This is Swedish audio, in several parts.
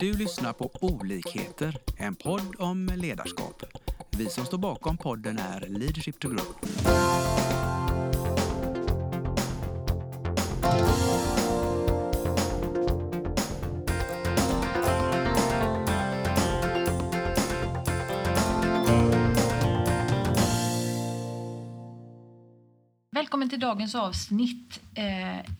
Du lyssnar på Olikheter, en podd om ledarskap. Vi som står bakom podden är Leadership to Grow. Välkommen till dagens avsnitt eh,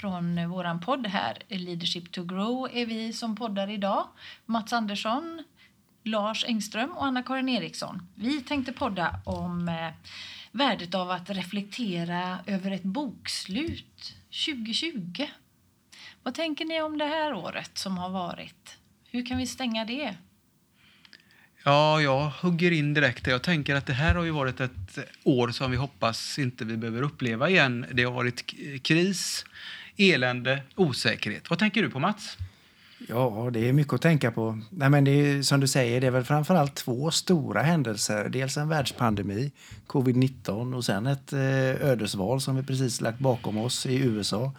från vår podd här. Leadership to Grow är vi som poddar idag. Mats Andersson, Lars Engström och Anna-Karin Eriksson. Vi tänkte podda om eh, värdet av att reflektera över ett bokslut 2020. Vad tänker ni om det här året som har varit? Hur kan vi stänga det? Ja, jag hugger in direkt. Jag tänker att det här har ju varit ett år som vi hoppas inte vi behöver uppleva igen. Det har varit kris, elände, osäkerhet. Vad tänker du på Mats? Ja, det är mycket att tänka på. Nej, men det är, som du säger, det är väl framförallt två stora händelser. Dels en världspandemi, covid-19, och sen ett eh, ödesval som vi precis lagt bakom oss i USA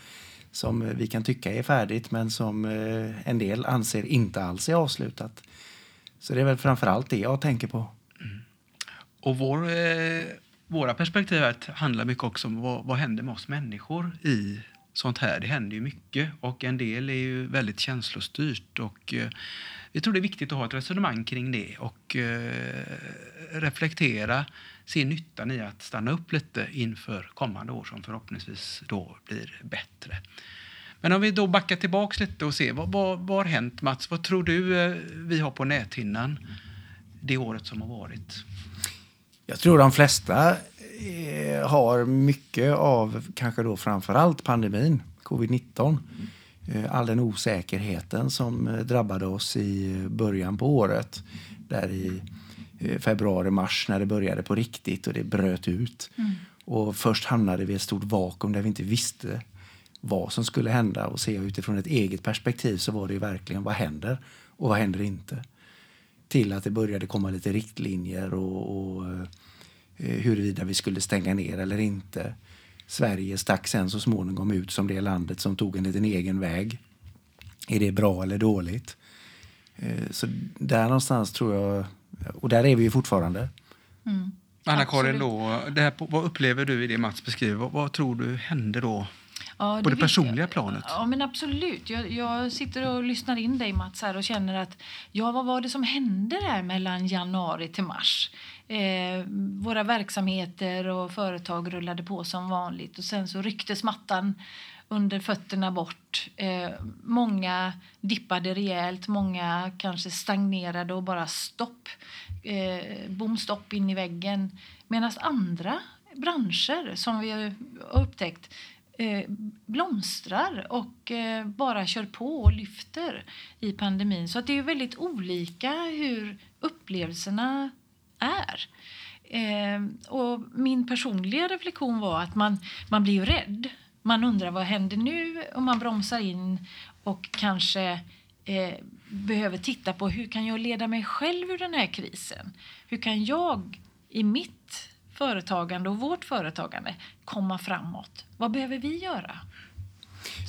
som vi kan tycka är färdigt men som eh, en del anser inte alls är avslutat. Så det är väl framförallt det jag tänker på. Och vår, eh, våra perspektiv handlar mycket också om vad, vad händer med oss människor i sånt här. Det händer ju mycket och en del är ju väldigt känslostyrt. Och, eh, vi tror det är viktigt att ha ett resonemang kring det och eh, reflektera, se nyttan i att stanna upp lite inför kommande år som förhoppningsvis då blir bättre. Men om vi då backar tillbaks lite och ser vad, vad, vad har hänt Mats? Vad tror du eh, vi har på näthinnan det året som har varit? Jag tror de flesta eh, har mycket av kanske då framförallt pandemin, covid-19. Eh, all den osäkerheten som eh, drabbade oss i början på året. Där i februari, mars när det började på riktigt och det bröt ut. Och först hamnade vi i ett stort vakuum där vi inte visste vad som skulle hända och se utifrån ett eget perspektiv så var det ju verkligen vad händer och vad händer inte till att det började komma lite riktlinjer och, och eh, huruvida vi skulle stänga ner eller inte. Sverige stack sen så småningom ut som det landet som tog en liten egen väg. Är det bra eller dåligt? Eh, Så där någonstans tror jag, och där är vi ju fortfarande. Anna-Karin, Absolut. då, det här, på- vad upplever du i det Mats beskriver? Vad, vad tror du hände då? Ja, På det personliga jag. planet? Ja, men absolut. Jag, jag sitter och lyssnar in dig, Mats, här och känner att ja, vad var det som hände där mellan januari till mars? Eh, våra verksamheter och företag rullade på som vanligt och sen så rycktes mattan under fötterna bort. Eh, många dippade rejält, många kanske stagnerade och bara stopp. Eh, bom, stopp in i väggen. Medan andra branscher som vi har upptäckt eh, blomstrar och eh, bara kör på och lyfter i pandemin. Så att det är väldigt olika hur upplevelserna är. Eh, och min personliga reflektion var att man, man blir ju rädd. Man undrar vad händer nu och man bromsar in och kanske eh, behöver titta på hur kan jag leda mig själv ur den här krisen? Hur kan jag i mitt företagande och vårt företagande komma framåt? Vad behöver vi göra?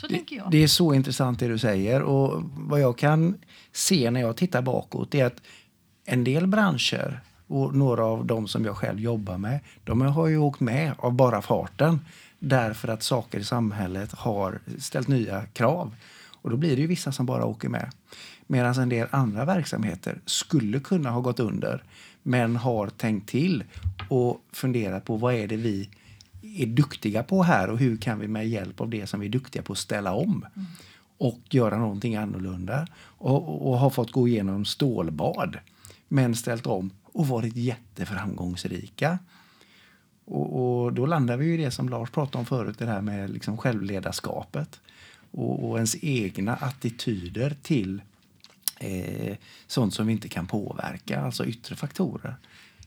Så tänker jag. Det är så intressant det du säger. Och vad jag kan se när jag tittar bakåt är att en del branscher och några av dem som jag själv jobbar med, de har ju åkt med av bara farten därför att saker i samhället har ställt nya krav. Och då blir det ju vissa som bara åker med. Medan en del andra verksamheter skulle kunna ha gått under men har tänkt till och funderat på vad är det vi är duktiga på här och hur kan vi med hjälp av det som vi är duktiga på ställa om och göra någonting annorlunda. Och, och har fått gå igenom stålbad men ställt om och varit jätteframgångsrika. Och, och då landar vi i det som Lars pratade om förut, det här med liksom självledarskapet och, och ens egna attityder till eh, sånt som vi inte kan påverka, alltså yttre faktorer.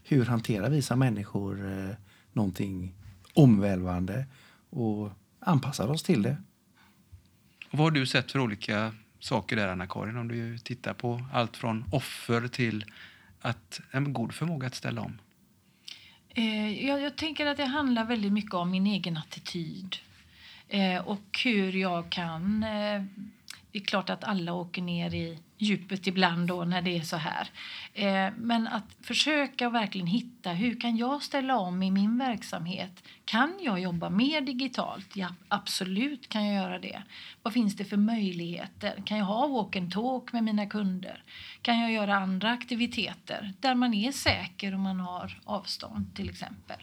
Hur hanterar vi som människor eh, någonting omvälvande och anpassar oss till det? Och vad har du sett för olika saker där, Anna-Karin? Om du tittar på allt från offer till att en god förmåga att ställa om. Eh, jag, jag tänker att det handlar väldigt mycket om min egen attityd. Eh, och hur jag kan eh, det är klart att alla åker ner i djupet ibland då när det är så här. Eh, men att försöka verkligen hitta hur kan jag ställa om i min verksamhet? Kan jag jobba mer digitalt? Ja, absolut kan jag göra det. Vad finns det för möjligheter? Kan jag ha walk and talk med mina kunder? Kan jag göra andra aktiviteter där man är säker och man har avstånd till exempel?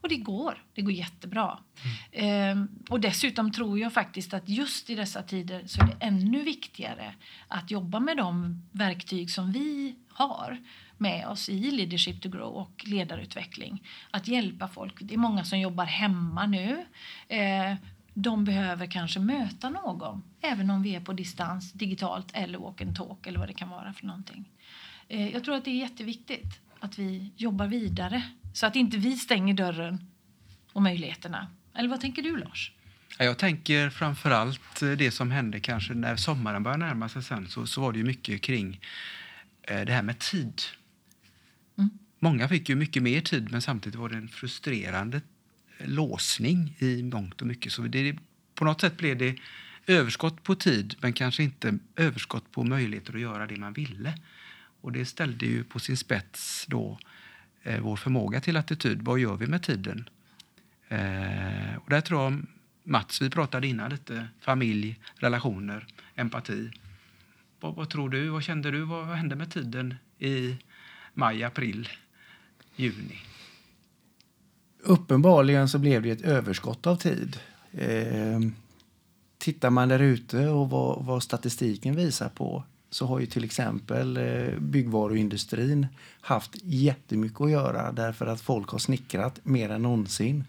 Och det går. Det går jättebra. Mm. Ehm, och dessutom tror jag faktiskt att just i dessa tider så är det ännu viktigare att jobba med de verktyg som vi har med oss i Leadership to Grow och ledarutveckling. Att hjälpa folk. Det är många som jobbar hemma nu. Ehm, de behöver kanske möta någon, även om vi är på distans, digitalt eller walk and talk eller vad det kan vara för någonting. Ehm, jag tror att det är jätteviktigt att vi jobbar vidare så att inte vi stänger dörren och möjligheterna. Eller vad tänker du, Lars? Jag tänker framför allt eh, det som hände kanske när sommaren började närma sig sen så, så var det ju mycket kring eh, det här med tid. Mm. Många fick ju mycket mer tid men samtidigt var det en frustrerande låsning i mångt och mycket. Så det, på något sätt blev det överskott på tid men kanske inte överskott på möjligheter att göra det man ville. Och det ställde ju på sin spets då eh, vår förmåga till attityd. Vad gör vi med tiden? Eh, och där tror jag, Mats, vi pratade innan lite familj, relationer, empati. Vad, vad tror du? Vad kände du? Vad, vad hände med tiden i maj, april, juni? Uppenbarligen så blev det ett överskott av tid. Eh, tittar man där ute och vad, vad statistiken visar på så har ju till exempel eh, byggvaruindustrin haft jättemycket att göra därför att folk har snickrat mer än någonsin.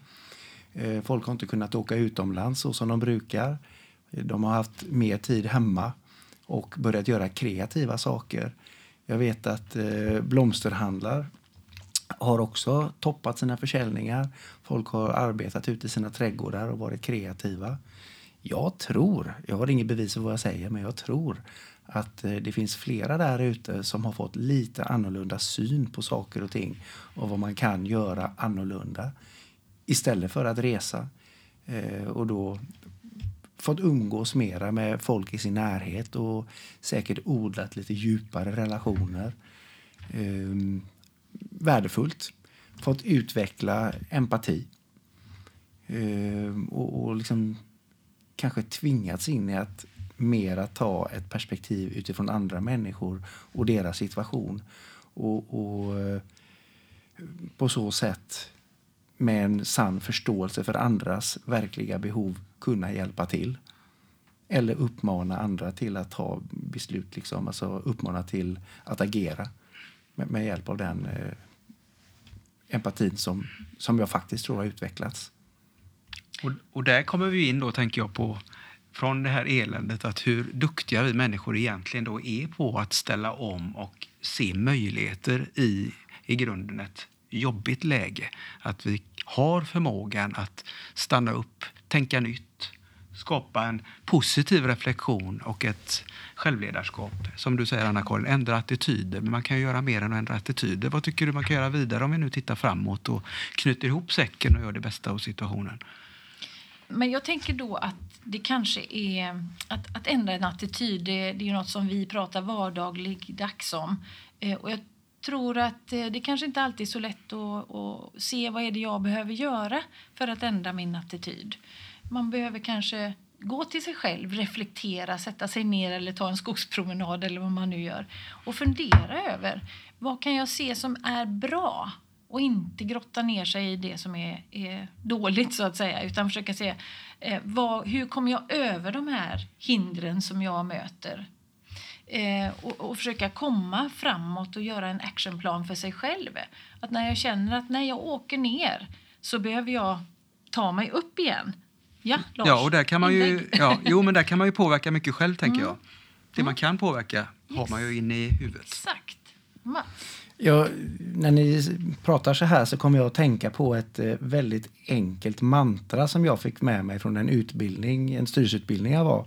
Eh, folk har inte kunnat åka utomlands så som de brukar. De har haft mer tid hemma och börjat göra kreativa saker. Jag vet att eh, blomsterhandlar har också toppat sina försäljningar. Folk har arbetat ute i sina trädgårdar och varit kreativa. Jag tror, jag har inget bevis för vad jag säger, men jag tror att eh, det finns flera där ute som har fått lite annorlunda syn på saker och ting och vad man kan göra annorlunda istället för att resa. Eh, och då fått umgås mera med folk i sin närhet och säkert odlat lite djupare relationer. Ehm, värdefullt. Fått utveckla empati. Ehm, och, och liksom kanske tvingats in i att mer att ta ett perspektiv utifrån andra människor och deras situation. Och, och eh, på så sätt med en sann förståelse för andras verkliga behov kunna hjälpa till. Eller uppmana andra till att ta beslut, liksom. alltså uppmana till att agera med, med hjälp av den eh, empatin som, som jag faktiskt tror har utvecklats. Och, och där kommer vi in då, tänker jag, på från det här eländet att hur duktiga vi människor egentligen då är på att ställa om och se möjligheter i, i grunden ett jobbigt läge. Att vi har förmågan att stanna upp, tänka nytt, skapa en positiv reflektion och ett självledarskap. Som du säger, Anna-Karin, ändra attityder. Men man kan göra mer än att ändra attityder. Vad tycker du man kan göra vidare om vi nu tittar framåt och knyter ihop säcken och gör det bästa av situationen? Men jag tänker då att det kanske är att, att ändra en attityd. Det, det är något som vi pratar vardagligdags om. Eh, och jag tror att eh, det kanske inte alltid är så lätt att, att, se vad är det jag behöver göra för att ändra min attityd. Man behöver kanske gå till sig själv, reflektera, sätta sig ner eller ta en skogspromenad eller vad man nu gör och fundera över vad kan jag se som är bra och inte grotta ner sig i det som är, är dåligt så att säga utan försöka se eh, vad, hur kommer jag över de här hindren som jag möter eh, och, och, försöka komma framåt och göra en actionplan för sig själv. Att när jag känner att när jag åker ner så behöver jag ta mig upp igen. Ja, Lars, ja, och där kan man ju, ja, jo, men där kan man ju påverka mycket själv, tänker mm. jag. Det mm. man kan påverka yes. har man ju inne i huvudet. Exakt. Mats? Ja, när ni pratar så här så kommer jag att tänka på ett eh, väldigt enkelt mantra som jag fick med mig från en utbildning, en styrelseutbildning jag var.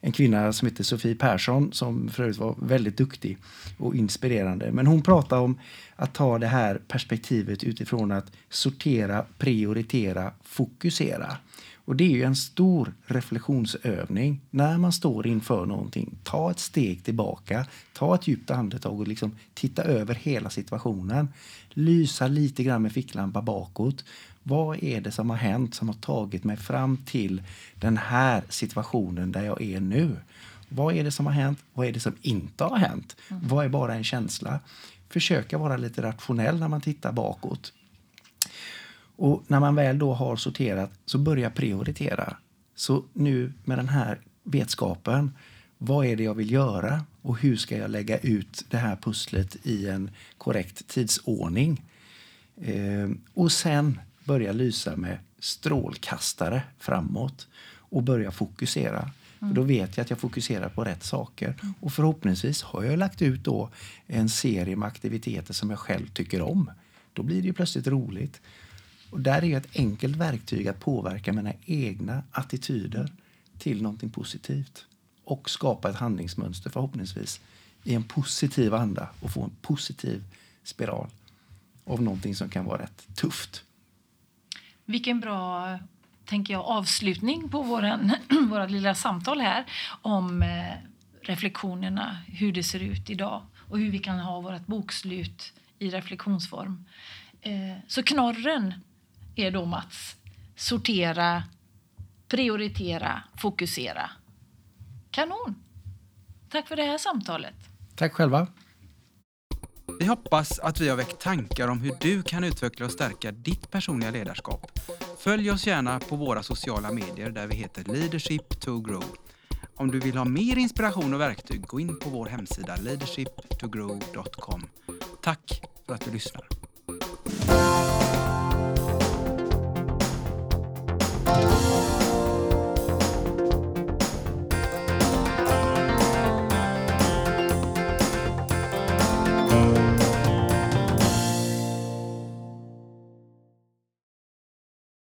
En kvinna som heter Sofie Persson som för övrigt var väldigt duktig och inspirerande. Men hon pratade om att ta det här perspektivet utifrån att sortera, prioritera, fokusera. Och det är ju en stor reflektionsövning. När man står inför någonting, ta ett steg tillbaka, ta ett djupt andetag och liksom titta över hela situationen. Lysa lite grann med ficklampa bakåt. Vad är det som har hänt som har tagit mig fram till den här situationen där jag är nu? Vad är det som har hänt? Vad är det som inte har hänt? Vad är bara en känsla? Försöka vara lite rationell när man tittar bakåt. Och när man väl då har sorterat så börja prioritera. Så nu med den här vetskapen, vad är det jag vill göra och hur ska jag lägga ut det här pusslet i en korrekt tidsordning? Eh, och sen börja lysa med strålkastare framåt och börja fokusera. För då vet jag att jag fokuserar på rätt saker. Och förhoppningsvis har jag lagt ut då en serie med aktiviteter som jag själv tycker om. Då blir det plötsligt roligt. Och där är ett enkelt verktyg att påverka mina egna attityder till någonting positivt. Och skapa ett handlingsmönster förhoppningsvis i en positiv anda och få en positiv spiral av någonting som kan vara rätt tufft. Vilken bra tänker jag, avslutning på våran, våra lilla samtal här om eh, reflektionerna, hur det ser ut idag och hur vi kan ha vårt bokslut i reflektionsform. Eh, så knorren är då, Mats, sortera, prioritera, fokusera. Kanon! Tack för det här samtalet. Tack själva. Vi hoppas att vi har väckt tankar om hur du kan utveckla och stärka ditt personliga ledarskap. Följ oss gärna på våra sociala medier där vi heter Leadership to Grow. Om du vill ha mer inspiration och verktyg, gå in på vår hemsida leadershiptogrow.com. Tack för att du lyssnar.